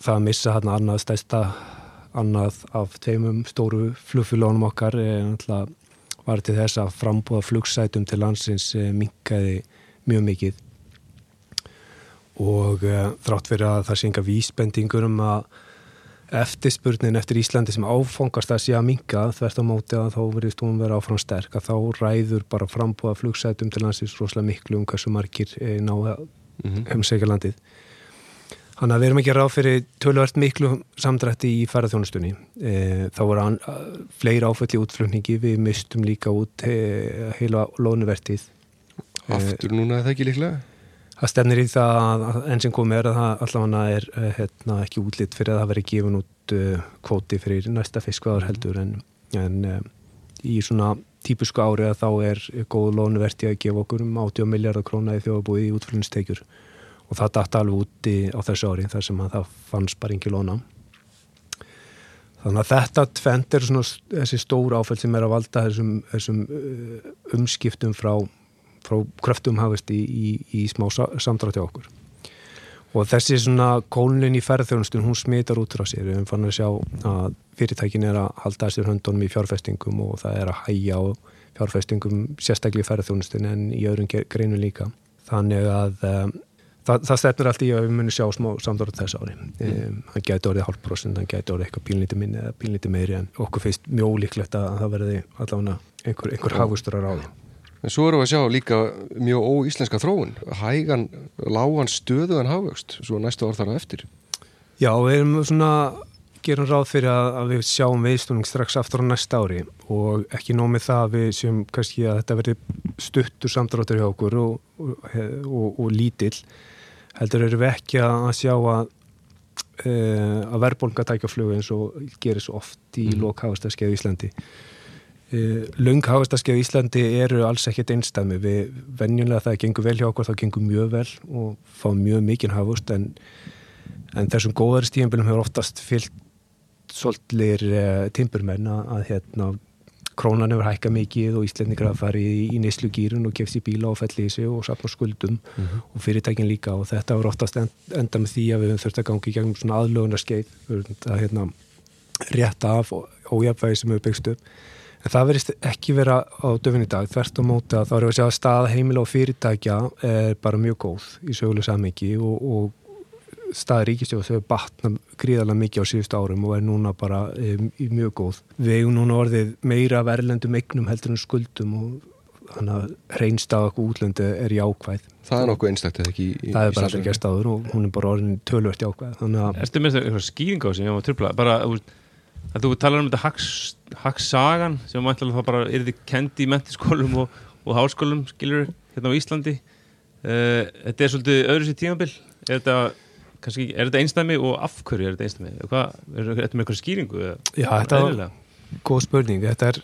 það að missa hann annað stæsta annað af tveimum stóru flugfélónum okkar alltaf var til þess að frambúða flugsætum til landsins minkaði mjög mikið og e, þrátt fyrir að það sé enga vísbendingur um að eftirspurnin eftir Íslandi sem áfangast að sé að minka þvert á móti að þá verðist hún vera áfram sterk að þá ræður bara frambúða flugsætum til landsins rosalega miklu um hversu margir e, ná að Mhm. heimsækja landið. Þannig að við erum ekki ráð fyrir tölvert miklu samdrætti í ferðarþjónustunni. E, þá voru fleiri áföll í útflutningi, við mistum líka út e, heila lónuvertið. Aftur núna er það ekki líklega? Það stefnir í það að að enn sem komið er að það allavega er eh, hérna, ekki útlitt fyrir að það veri gefin út uh, kvóti fyrir næsta fiskvaðar heldur en, en uh, í svona típusku ári að þá er góð lónuverti að gefa okkur um 80 miljardar króna í þjóðabúi í útflunnstekjur og það datt alveg úti á þessu ári þar sem að það fannst bara ekki lóna. Þannig að þetta tvent er svona þessi stóra áfæll sem er að valda þessum, þessum umskiptum frá frá kröftum hafist í, í, í smá sa- samdrátt hjá okkur. Og þessi svona kólun í ferðþjónustun, hún smitar út frá sér. Við erum fann að sjá að fyrirtækin er að halda sér höndunum í fjárfestingum og það er að hæja á fjárfestingum sérstaklega í ferðþjónustun en í öðrum greinum líka. Þannig að um, það, það stefnir allt í að við munum sjá smá samdrátt þess ári. Um, hann gæti orðið hálf prosent, hann gæti orðið eitthvað bílniti minni eða bílniti meiri en okkur finnst mjög ólíklegt að það verði allavega einhver, einhver hafustur að ráði. En svo erum við að sjá líka mjög óíslenska þróun, hægan, lágan stöðuðan hafvöxt, svo næstu ár þar á eftir. Já, við erum svona gerum ráð fyrir að, að við sjáum viðstunning strax aftur á næsta ári og ekki nómið það að við séum kannski að þetta verði stuttur samdráttur hjá okkur og, og, og, og lítill heldur erum við ekki að að sjá að uh, að verðbólga tækja flug eins og gerir svo oft í mm. lókhafastaskeið í Íslandi Lung hafastaskeið í Íslandi eru alls ekkert einstæmi við venjulega það gengur vel hjá okkur þá gengur mjög vel og fá mjög mikinn hafust en, en þessum góðari stíðanbylum hefur oftast fyllt svolítlir uh, timburmenn að, að hérna krónan hefur hækkað mikið og Íslandingar hafa farið í, í neyslu gýrun og kefst í bíla og felli í sig og sapna skuldum og fyrirtækin líka. Og þetta hefur oftast end, enda með því að við höfum þurft að gangi í gegnum svona aðlögunarskeið að hérna rétta af ójafvægi sem hefur byggst upp en það verist ekki vera á döfin í dag þvert á móti að þá erum við að sjá að staða heimila og fyrirtækja er bara mjög góð í söguleg samengi og, og staði ríkistjóð þau batna gríðarlega mikið á síðustu árum og er núna bara um, mjög góð. Við eigum núna orðið meira verðlendum eignum heldur en skuldum og þannig að hreinstað okkur útlöndi er jákvæð. Það er nokkuð einstakt eða ekki í, í Það er bara aldrei gerst áður og hún er bara orðin tölvört jákvæð. Þannig að Bara, þú talar um þetta haks, haksagan sem mæntilega þá bara er þið kendi í mentiskólum og, og háskólum skilur hérna á Íslandi uh, þetta er svolítið öðru sér tímabil er þetta, er þetta einstæmi og af hverju er þetta einstæmi er þetta með eitthvað skýringu? Já, þetta Eðlilega? góð spurning. Þetta er,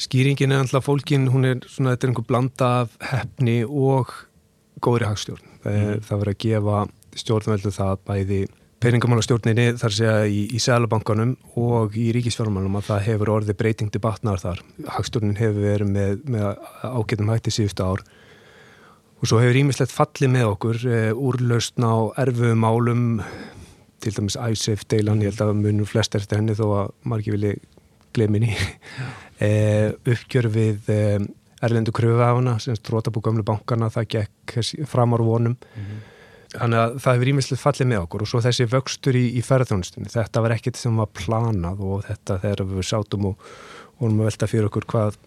skýringin er alltaf fólkin, hún er svona, þetta er einhver blanda af hefni og góðri hagstjórn. Það, er, það verður að gefa stjórnveldu það bæði peningamálastjórninni þar segja í, í sælabankanum og í ríkisfjármálum að það hefur orðið breyting til batnar þar. Hagstjórnin hefur verið með, með ágætum hætti síðustu ár. Og svo hefur ímislegt fallið með okkur e, úrlausn á erfu málum til dæmis ISAF deilan, ég held að munum flest eftir henni þó að margir vilji gleminni e, uppgjör við e, erlendu kröfuhafana sem strótabú gamlu bankana, það gekk framar vonum þannig að það hefur ímislegt fallið með okkur og svo þessi vöxtur í, í ferðarþjónustunni, þetta var ekkit sem var planað og þetta þegar við sátum og vorum að velta fyrir okkur hvað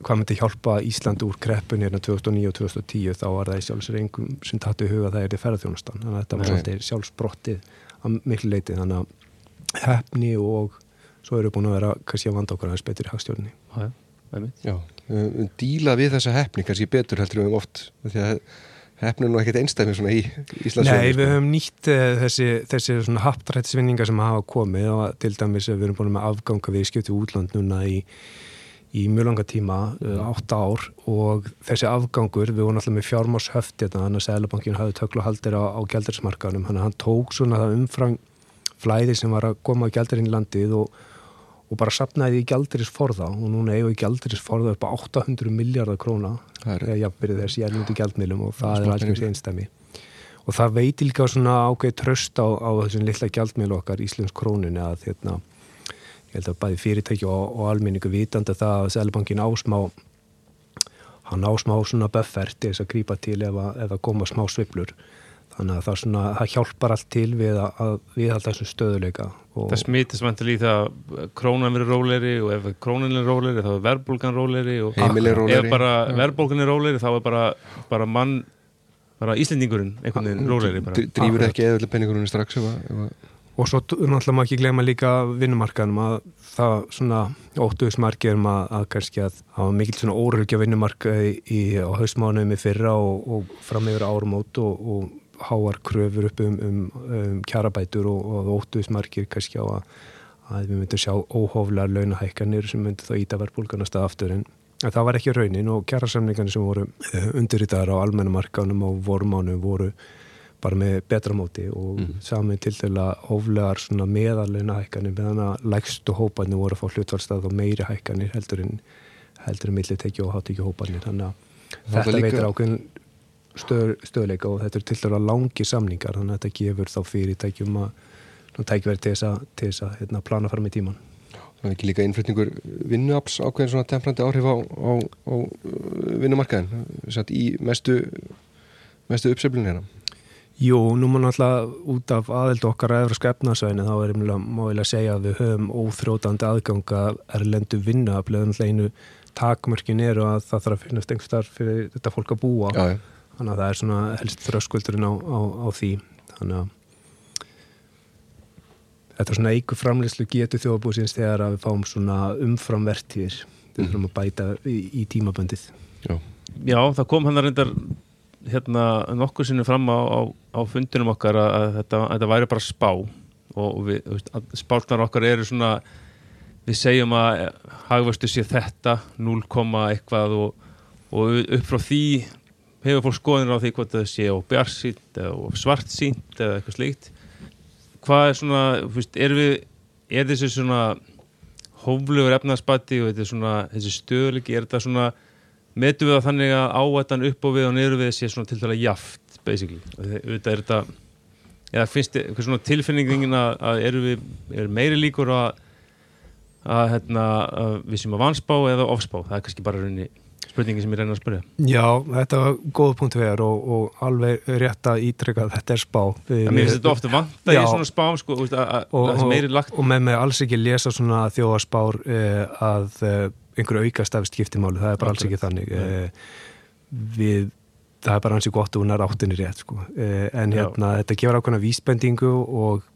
hvað myndi hjálpa Íslandi úr kreppun hérna 2009 og 2010 þá var það í sjálfsögur engum sem tattu í huga það er í ferðarþjónustan þannig að þetta var svolítið sjálfsbrottið að miklu leiti þannig að hefni og svo eru búin að vera kannski að vanda okkur aðeins betur í hagstjórni Já, díla við þessa hefni kannski betur heldur við oft því að hefni er nú ekkert einstæmi svona í Íslands Nei, við höfum nýtt uh, þessi, þessi svona haptrættisvinningar sem hafa komið og til dæmis að við erum búin með afganga við skipti útland núna í, í mjög langa tíma, uh, átta ár og þessi afgangur, við vorum alltaf með fjármáshöft hérna, þannig að Sælabankin hafði töklu haldir á, á að hann tók svona það umfrang flæði sem var að koma á gældarinn í landið og, og bara sapnaði í gældarisforða og núna eigum við gældarisforða upp á 800 miljardar króna. Eða jafnbyrði þessi erlendu gjaldmiðlum og það er peningur. einstæmi og það veit líka svona ákveð tröst á, á þessum litla gjaldmiðl okkar Íslands krónun að hérna, ég held að bæði fyrirtæki og, og almenningu vitandi það að Sælubankin ásmá hann ásmá svona buffert til þess að grípa til ef að, ef að koma smá sviflur þannig að það, svona, það hjálpar allt til við að, að viðhalda þessum stöðuleika og, Það smitist vantilega í það að krónan verið róleri og ef krónan er róleri þá er verðbólgan róleri og ef bara verðbólgan er róleri þá er bara, bara mann bara Íslendingurinn einhvern veginn róleri bara. Dr- Drífur ekki eða peningurinn strax ef að, ef að og svo náttúrulega má ekki gleyma líka vinnumarkaðnum að það svona óttuðismarkið um að, að kannski að það var mikil svona órölgja vinnumarkaði í, á hausmánuðum í fyrra og, og fram yfir árumót og, og háar kröfur upp um, um, um kjarabætur og, og óttuðismarkið kannski á að, að við myndum sjá óhóflar launahækkanir sem myndi þá íta verðbólgan að aftur en það var ekki raunin og kjarasamningarnir sem voru undirritaðar á almennumarkaðunum og vormánu voru bara með betra móti og mm. saman til dæla hóflegar svona meðalina hækkanir meðan að lægstu hópanir voru að fá hlutvalstað og meiri hækkanir heldur en heldur en milli tekið og hátt ekki hópanir þannig að þetta líka- veitir ákveðin stöð, stöðleika og þetta er til dæla langi samningar þannig að þetta gefur þá fyrirtækjum að tækverð til þess að, til þess að hérna, plana fram í tíman það er ekki líka innflutningur vinnuafls ákveðin svona temprandi áhrif á, á, á vinnumarkaðin satt í mestu mestu uppseflun hérna? Jú, nú má náttúrulega út af aðeld okkar að Evróska efnarsvæðinu þá er mjög að segja að við höfum óþrótandi aðganga erlendu vinnuaflega náttúrulega einu takmörkin eru að það þarf að finnast einhver starf fyrir þetta fólk að búa. Já, já, þannig að það er svona helst þröskuldurinn á, á, á því. Þannig að þetta er svona eigu framleyslu getur þjóðabúsins þegar að við fáum svona umframvertíðir. Við þurfum að bæta í, í tímaböndið já, Já, það kom hann að reyndar hérna nokkur sinni fram á, á, á fundinum okkar að, að þetta, að þetta væri bara spá. Og, við, spárnar okkar eru svona við segjum að hagvöstu sé þetta 0, eitthvað og, og upp frá því hefur fólk skoðinir á því hvort það sé á bjarsýnt á svartsýnt eða eitthvað slíkt? Hvað er svona, veist, er við er þessi svona hóflugur efnaðspati og þetta er svona þessi stöðleiki, er þetta svona metum við það þannig að áættan upp og við og niður við sé svona til dæla jaft basically, Og þe- auðvitað er þetta eða finnst þið eitthvað svona tilfinningin að, að eru við, er meiri líkur að að, hérna, að við sem að vanspá eða ofspá, það er kannski bara raunni spurningi sem ég reyna að spyrja. Já, þetta var góð punkt vegar og, og alveg rétt að ítrekka að þetta er spá. En mér finnst þetta ofta svona spám sko, að, að, og, að það sem meiri og, lagt. og með mig alls ekki lesa svona þjóðarspár eh, að eh, einhverju aukast af skiptimáli, það er bara alls ekki þannig. Eh, við það er bara hansi gott og hún er áttinni rétt sko. eh, en hérna þetta gefur ákveðna vísbendingu og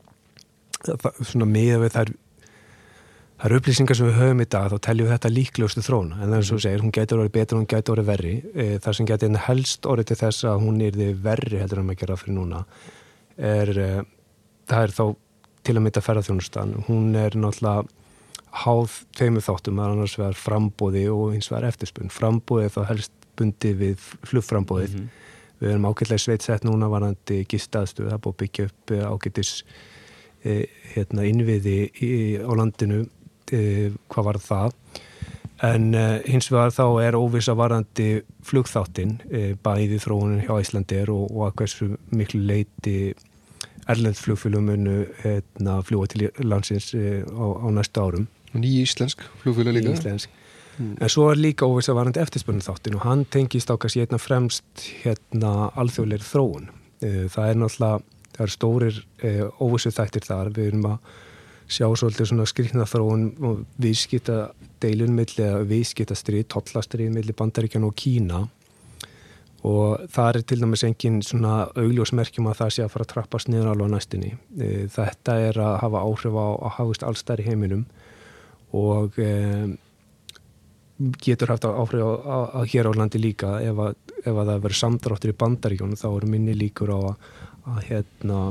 það, svona með við þær það eru upplýsingar sem við höfum í dag þá teljum við þetta líklegustu þróna en það er svo segir, hún getur orðið betur hún getur orðið verri. E, það sem getur helst orðið til þess að hún er verri heldur en maður gera fyrir núna er, e, það er þá til að mynda ferðarþjónustan hún er náttúrulega háð tveimu þáttum að annars verður frambóði og hins vegar eftirspunn frambóði þá helst bundi við flugframbóðið mm -hmm. við erum ákveðlega sveitsett núna varandi gistaðstu, það búið byggja upp e, ákveðis e, hérna, innviði í, á landinu hvað var það. En e, hins vegar þá er óvisa varandi flugþáttin e, bæði þróunin hjá Íslandir og, og að hversu miklu leiti erlendflugfélum munu hérna, fljúa til landsins á, á næstu árum. Ný íslensk flugfélag líka. Íslensk. Mm. En svo er líka óvisa varandi eftirspunni þáttin og hann tengist á kannski einna fremst hérna alþjóðleiri þróun. Það er náttúrulega, það er stórir óvisu þættir þar, við erum að sjá svolítið svona skrikna þróun og viðskita deilun milli eða viðskita stríð, tollastrið milli bandaríkjan og Kína. Og það er til dæmis engin svona augljósmerkjum að það sé að fara að trappast niður alveg næstinni. E, þetta er að hafa áhrif á að hafist allstær í heiminum. Og e, getur haft áhrif á hér á landi líka. Ef að, ef að það verður samdráttur í bandaríkjónu þá eru minni líkur á að, að hérna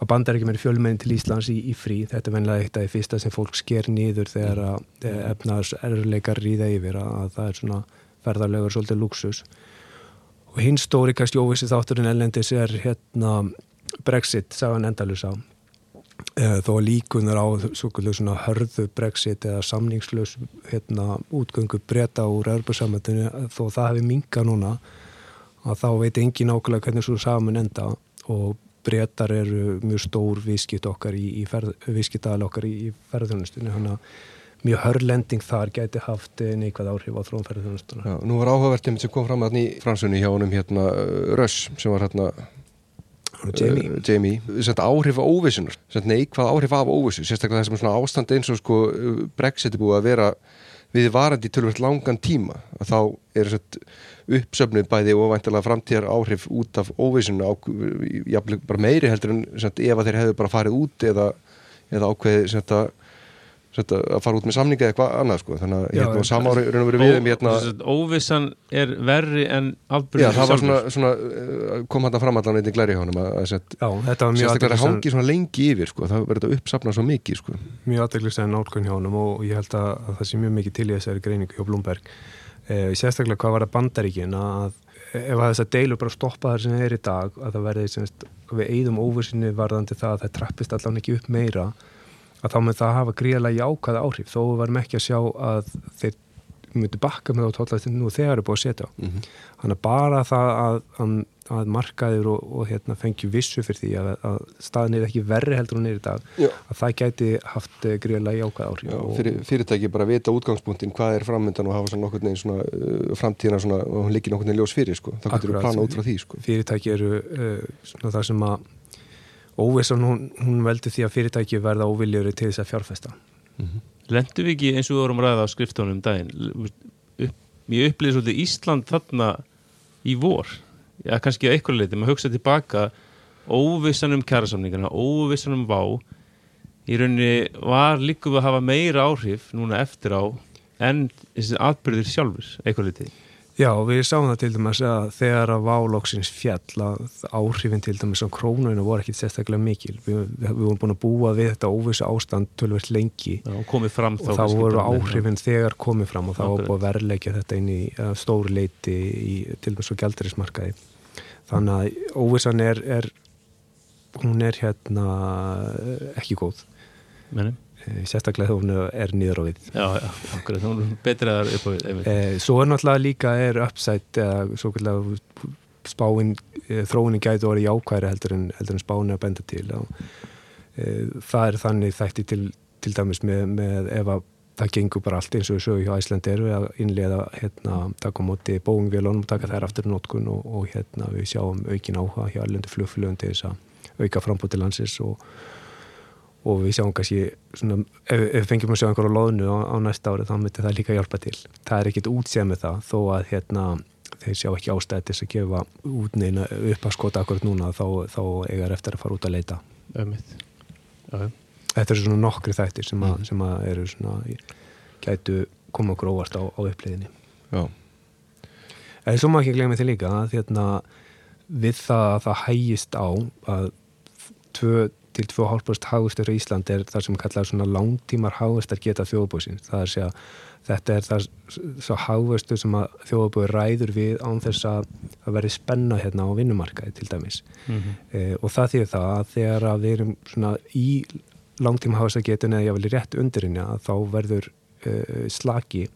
að bandaríkjum er fjölmenn til Íslands í, í frí. Þetta er vennilega eitt af því fyrsta sem fólk sker nýður þegar að efnaðs erleikar ríða yfir að, að það er svona ferðarlegur svolítið luxus og hinn stóri kannski óvissi þátturinn ellendis er hérna Brexit, sagan endalus á. Þó líkunar á svona hörðu Brexit eða samningslaus hérna útgöngu breyta úr erfarsamöndinu þó það hefur minga núna að þá veit engin ákveðlega hvernig svo saman enda. Og breytar eru mjög stór viðskipt okkar í, í ferð, viðskiptaðal okkar í, í ferðunustunni þannig að mjög hörlending þar gæti haft neikvæð áhrif á þrónferðunustuna Já, nú var áhugavertið sem kom fram aðni í fransunni hjá honum hérna Röss sem var hérna Jamie, uh, Jamie. Áhrif á óvissunar, neikvæð áhrif af óvissu sérstaklega þessum svona ástand eins og sko Brexit er búið að vera við varandi tölvöld langan tíma að þá er uppsöfnuð bæði og væntalega framtíðar áhrif út af óvísinu á, bara meiri heldur en sagt, ef þeir hefðu bara farið út eða, eða ákveði sagt, sagt, að fara út með samninga eða eitthvað annað sko. þannig að hérna, samári um hérna, Óvissan er verri en afbyrðið Já, það var svona, svona eh, kom hann að framallan eitthvað glæri hjá hann að sérstaklega hangi svona lengi yfir sko. það verður þetta uppsapnað svo mikið sko. Mjög aðdeglislega nálgun hjá hann og ég held að, að það sé mjög mikið til í þessari greiningu hjá Blomberg sérstaklega hvað var það bandaríkin að ef þess að deilur bara stoppa þar sem það er í dag að það verði semst, við eigðum óvissinni varðandi það að það trappist allan ekki upp meira að þá með það hafa gríðarlega jákaða áhrif. Þó varum ekki að sjá að þeir myndu bakka með á tóllaðistinn nú þegar er búið að setja mm -hmm. þannig að bara það að, að, að markaður og, og hérna, fengi vissu fyrir því að, að staðin er ekki verri heldur hún er í dag Já. að það gæti haft eh, gríðarlega jákaða áhrif Já, fyrir, Fyrirtæki bara vita útgangspunktin hvað er framöndan og hafa svona nokkur neginn svona uh, framtíðina svona og hún líkir nokkur neginn ljós fyrir sko. það getur að plana út frá því sko. Fyrirtæki eru uh, svona það sem að óvissan hún, hún veldur því að fyrirtæki verða óviljuri til þess að fjárfesta mm -hmm. Lendu við ekki eins og við vorum ræða á skriftónum um daginn? Upp, ég upplýði svolítið Ísland þarna í vor. Já kannski á eitthvað leiti, maður hugsa tilbaka óvissan um kærasamningarna óvissan um vá í rauninni var líkuð að hafa meira áhrif núna eftir á en þessi atbyrðir sjálfur eitthvað leitið Já, við sáum það til dæmis að þegar að válóksins fjall að áhrifin til dæmis á krónuna voru ekki sérstaklega mikil. Við, við vorum búin að búa við þetta óvissu ástand tölvert lengi Já, og þá voru áhrifin þegar komið fram og þá var búin að verleika þetta inn í stóri leiti í, til dæmis á gældurismarkaði. Þannig að óvissan er, er hún er hérna ekki góð. Menni? Eh, sérstaklega hún er nýður á við Já, já, okkur, hún er betrið að upp á við e, Svo er náttúrulega líka er uppsætt svo kallega spáin, e, þróunin gæti orðið jákværi heldur en, en spáin er að benda til. Og, e, það er þannig þætti til, til dæmis með, með ef að það gengur bara allt eins og við sögum hjá Æslandi eru að innlega hérna taka móti bóingvélunum, taka þær aftur í nótkun og, og hérna við sjáum aukin áhuga hjá allundi flugflugum til þess að auka frambúti landsins og og við sjáum kannski svona, ef, ef við fengjum að sjá einhverju loðnu á, á næsta ári þá myndir það líka hjálpa til. Það er ekkit útséð með það þó að hérna, þeir sjá ekki ástæðis að gefa út neina upp að skota akkurat núna þá, þá eigar eftir að fara út að leita. Ömmit þetta eru svona nokkri þættir sem, að, Mhm. sem að eru svona gætu koma okkur óvart á, á uppliðinni Já, En svo má ekki glemja því líka að hérna, við það að það hægist á að 2 til 2,5% hagustur í Ísland er það sem kallar svona langtímar hagustar geta þjóðbúsins. Það er að þetta er það svo hagustur sem að þjóðbúi ræður við án þess að það verði spenna hérna á vinnumarkaði til dæmis. Mhm. E, og það þýðir það að þegar að við erum svona í langtíma hagustar getun eða ég vil rétt undir henni að þá verður e, slaki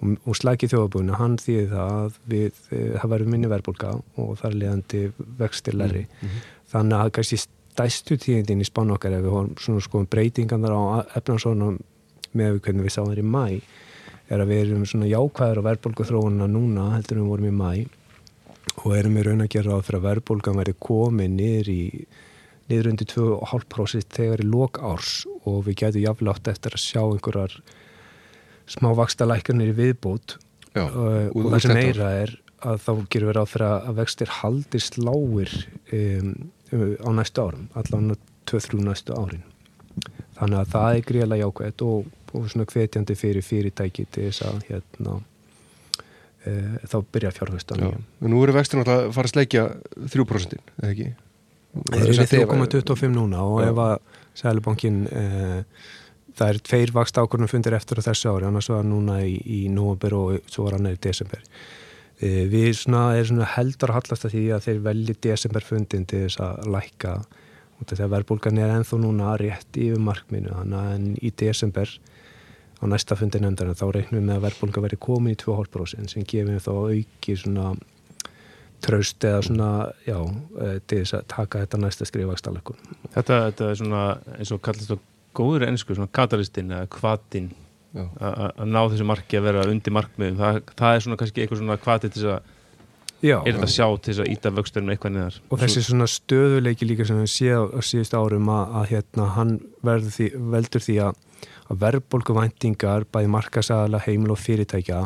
og, og slaki þjóðabúinu, hann þýðir það að við, e, það verður minni verbulga og þar leðandi vextir læri þannig að kannski stæstu tíðindin í spánu okkar ef við horfum sko breytingarnar á efnarsónum með við hvernig við sáum þér í mæ er að við erum svona jákvæður á verbulgu þróunina núna heldur við vorum í mæ og erum við raun að gera ráð fyrir að verbulgan verði komið niður í niður undir 2,5% þegar í lok árs og við getum jafnlega átt eftir að sjá einhverjar smá vaksta lækkanir í viðbót já, uh, út- og það sem meira er að þá gerum við ráð fyrir að vextir haldist lágir um, um, á næstu árum, allan 2-3 næstu árin þannig að það er greiðlega jákvæmt og, og svona hvetjandi fyrir fyrirtæki til þess að hérna uh, þá byrja fjárhæstan Já, en nú eru vextin alltaf að fara að sleikja 3% eða ekki? Það er þið- 3,25 núna og Já. ef að Sælubankin uh, það er tveir vakst ákvörnum fundir eftir þessu ári, annars var núna í, í nóvember og svo var hann í desember við svona, er svona heldur að hallast að því að þeir velji desember fundin til þess að lækka út af því að verðbólgan er ennþá núna rétt yfir markminu, þannig að í desember á næsta fundi nefndarinn þá reiknum við með að verðbólga verði komin í 2,5% sem gefum þá auki svona traust eða svona, já, eh, til þess að taka þetta næsta skrifakstallekun. Þetta, þetta er svona eins og kallast það góður ennsku, svona katalistinn eða kvatin Já. Að ná þessu marki að vera undir markmiðum. Það, það er svona kannski eitthvað svona kvati til þess að Já, er þetta sjá til þess að íta vöxturinn eitthvað neðar? Og þessi svona stöðuleiki líka sem við séð á síðust árum að, að hérna, hann því, veldur því að, að verðbólgu væntingar bæði markasæðala, heimil og fyrirtækja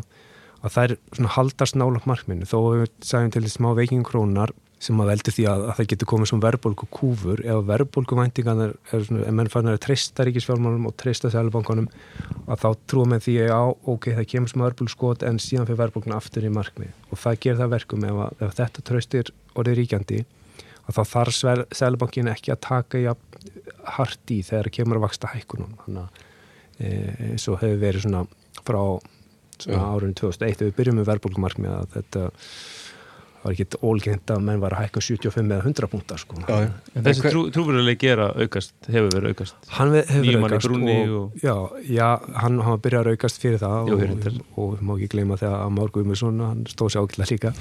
að þær svona haldast nála markminu þó við sæðum til smá veiking krónar sem að veldur því að, að það getur komið svona verðbólgu kúfur. Ef verðbólgu væntingan er, er ef menn fann að treysta ríkisfjármálum og treysta sælubankunum að þá trúum með því að já, ok, það kemur smá verðbólgu skot en síðan fyrir verðbólguna aftur í markmið. Og það gerir það verkum ef, að, ef þetta treystir orðið ríkjandi að þá þarf sælubankin ekki að taka ja, hart í þegar kemur að vaksta hækkunum þannig að e, eins og hefur verið svona frá svona árunni 2001 þegar við byrjum með verðbólgumarkmið að þetta var ekki ólgengt að menn var að hækka 75 eða 100 púntar sko. Já, já. en þessi hver- trú, trúveruleg gera aukast hefur verið aukast. Hann hefur manni aukast og, og- já, já, hann, hann byrjar að aukast fyrir það Jú, og, og, og má ekki gleyma þegar að Már Guðmundsson hann stóð sér ákveðlega líka.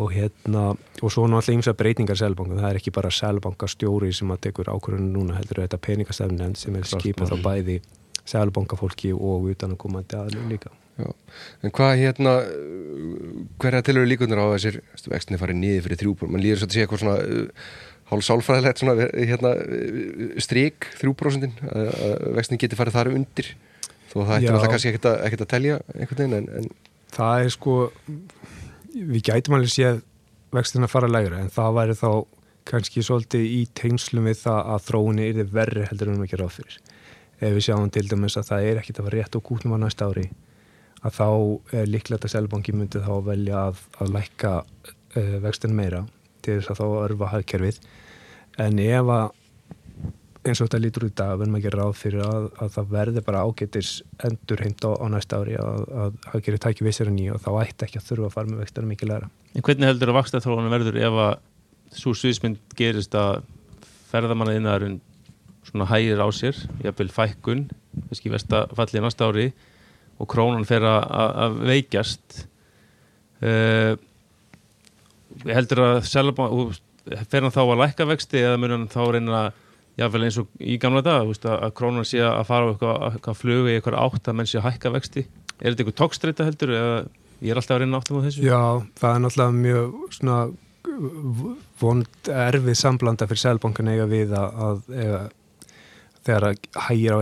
Og hérna, og svo náttúrulega ýmsa breytingar selbanka, það er ekki bara selbankastjóri sem að tekur ákvörðunum núna, heldur þetta peningastefnend sem er skipað á bæði selbankafólki og utan að komandi aðlum líka Já. En hvað hérna hverja tilhöru líkunar á þessir vextinni farið niður fyrir þrjúbúr mann líður svo að sé eitthvað svona uh, hálf sálfræðilegt svona uh, hérna, uh, strik þrjúbrósundin að að vextinni geti farið þar undir þó það ætti alltaf kannski ekkert að, ekkert að telja einhvern veginn en, en það er sko við gætum alveg séð vextin að fara lægra en það væri þá kannski svolítið í tengslum við það að þróunni er verri heldur en við ekki ráð fyrir. Ef við sjáum til dæmis að það er ekkit að fara rétt og gútnum á næsta ári að þá er líklegt að Selbanki myndi þá velja að, að lækka uh, vextin meira til þess að þá örfa hagkerfið. En ef að eins og þetta lítur út dag verðum að gera ráð fyrir að, að það verði bara ágætis endur heimt á, á næsta ári að, að hagkerfið tæki vissir en nýja og þá ætti ekki að þurfa að fara með vextina mikið læra en hvernig heldur að vaksta þróunum verður ef að svo sviðsmynd gerist að ferðamanna innaðurinn svona hægir á sér, jafnvel fækkun kannski og krónan fer að- veikjast. Uh, heldur að selba, fer hann þá að lækka vexti eða mun hann þá reyna að jáfnvel eins og í gamla dag veist, að, krónan sé að fara á eitthvað, flugu í eitthvað átt að menn sé að hækka vexti? Er þetta eitthvað tókstreita heldur eða ég er alltaf að reyna áttum á þessu? Já, það er náttúrulega mjög svona vond erfið samblanda fyrir Selbankan eiga við að, að eiga, þegar að hægir á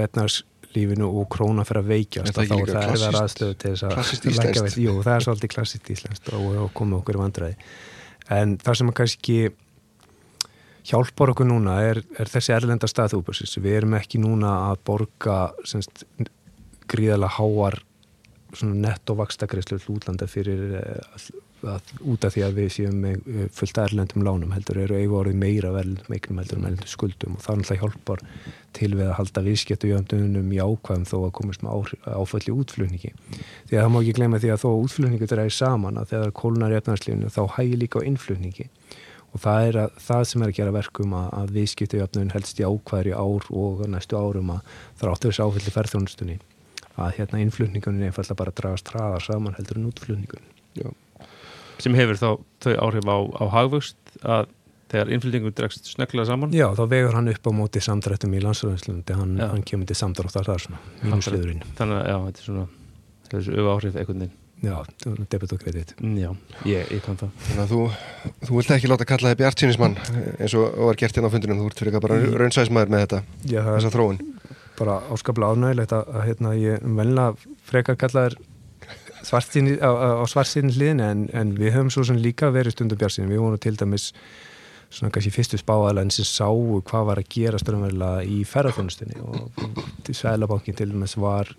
etnarslífinu og króna fyrir að veikjast Er að þá er það klassískt- aðstöðu til þess að íslenskt? vexti. Jú, það er svolítið klassist íslenskt og, og komið okkur í vandræði en það sem kannski hjálpar okkur núna er, er þessi erlenda staðúbörsins. Við erum ekki núna að borga semst, gríðalega háar nettovakstagreislu útlanda fyrir að, að, út af því að við séum með eh, fullt erlendum lánum heldur eru eigu orðið meira verð meiknum heldur um erlendum skuldum og það náttúrulega hjálpar til við að halda viðskiptu jöndunum í ákvæðum þó að komast með áfalli útflutningi. Því að það má ekki glemja því að þó útflutningu dræðir saman að þegar kólnar í efnarslífinu þá hægir líka á innflutningi. Og það er að, það sem er að gera verkum að, að viðskiptu jöfnun helst í ákvæðri ár og næstu árum að það áttur þessi áfalli ferðjónustunni að hérna innflutningunni er einfallega bara dragast hraðar saman heldur en útflutningunni sem hefur þá þau áhrif á, á hagvöxt að þegar innflutningunni dragst snögglega saman. Já, þá vegur hann upp á móti samdrættum í landsfjörðinslundi hann, hann kemur til samdráttar þar svona, mínusliðurinn. Þannig að já, þetta er svona þessu auða áhrif einhvern veginn. Já, debit og kredit. Mm, Já, ég, ég kann það. Þannig að þú, þú vilt ekki láta kalla þig bjartsýnismann eins og var gert hérna á fundunum þú ert fyrir bara raunsæsmaður með þetta Já, þessa þróun. bara áskaplega ánægilegt að, að hérna, ég velna frekar kallaður svartsinni, á, á svartsinni hliðin en, en við höfum svo sem líka verið stundum björnsinn við vorum til dæmis svona kannski fyrstu spáaðalegin sem sáu hvað var að gera stöðumverðilega í ferðarþjónustinni og Sælabankin til dæmis var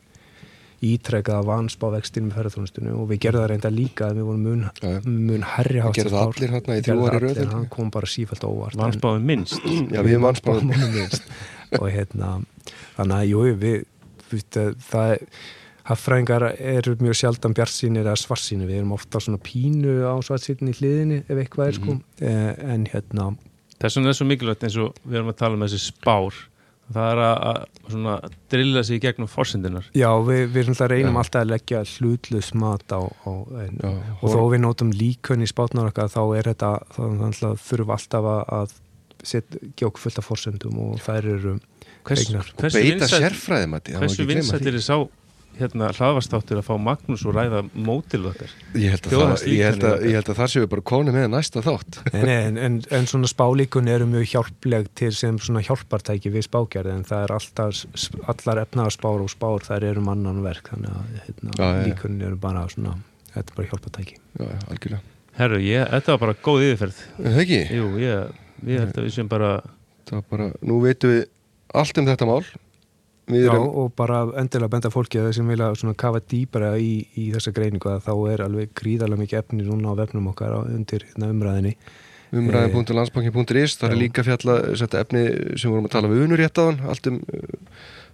ítrekkað að vanspa vextinn með ferðarþjónustunni og við gerðum það reynda líka að við vorum mun, ja. mun herri hátt gerði það allir hérna í þrjóðari röð hann kom bara sífælt óvart. Vanspaðum minnst. Já við vanspaðum minnst. Og hérna þannig að jú við, við það haffræðingar eru mjög sjaldan bjarsýnir eða svarsýnir við erum ofta svona pínu á svarsýnir í hliðinni ef eitthvað er sko. Mm -hmm. en hérna þess vegna er svo mikilvægt eins og við erum að tala um þessi spár. Það er að, að drilla sig í gegnum fórsendinar Já, við, við reynum ja. alltaf að leggja hlutlus mat á, á en, Já, og þó við nótum líkun í spátnar okkar þá er þetta, þá þurfum alltaf að setja gjók fullt af fórsendum og þær eru Hvers, hversu vinsættir er sá hérna hlaðvastáttur að fá Magnús og ræða mótil okkar. Ég held að, það, ég held að, ég held að það séu bara konu með næsta þátt. En, en, en, en svona spálíkun eru mjög hjálpleg til sem svona hjálpartæki við spákjærði en það er alltaf allar efnaðar spár og spár þær eru mannan verk þannig að hérna, já, líkun eru bara svona þetta er bara hjálpartæki. Já, algjörlega. Herru, ég, þetta var bara góð yfirferð. Það ekki? Jú, ég, ég held að við sem bara bara, nú veitum við allt um þetta mál Já, erum... og bara endilega benda fólki að þeir sem vilja svona kafa dýbara í, í þessa greiningu að þá er alveg gríðarlega mikið efni núna á vefnum okkar á, undir hérna, umræðinni umræðin.landsbankin.is það er líka fjalla efni sem vorum að tala við unur rétt á hann allt um uh,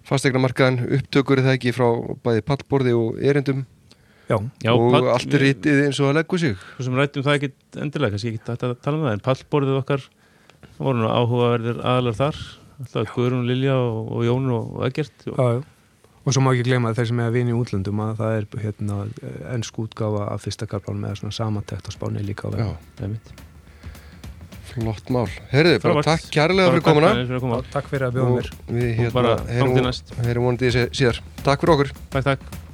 fastegna markaðan upptökur eða ekki frá bæði pallborði og erindum? Já, já, og pall, allt er rítið eins og að leggja sig. Svo sem rættum það ekki endilega kannski ekki að tala um það en pallborðið okkar voru nú áhugaverðir aðlar þar alltaf Guðrún, Lilja og, og Jón og Egert og, já, og svo má ekki gleyma þeir sem er að vinna í útlöndum að það er hérna, ennsk útgáfa af fyrsta karpán með svona samantækt á spáni líka á veginn Flott mál. Herði, bara takk kærlega fyrir komuna. Takk fyrir að bjóða mér. Við hérna, heyrum vonandi síðar. Takk fyrir okkur. Takk, takk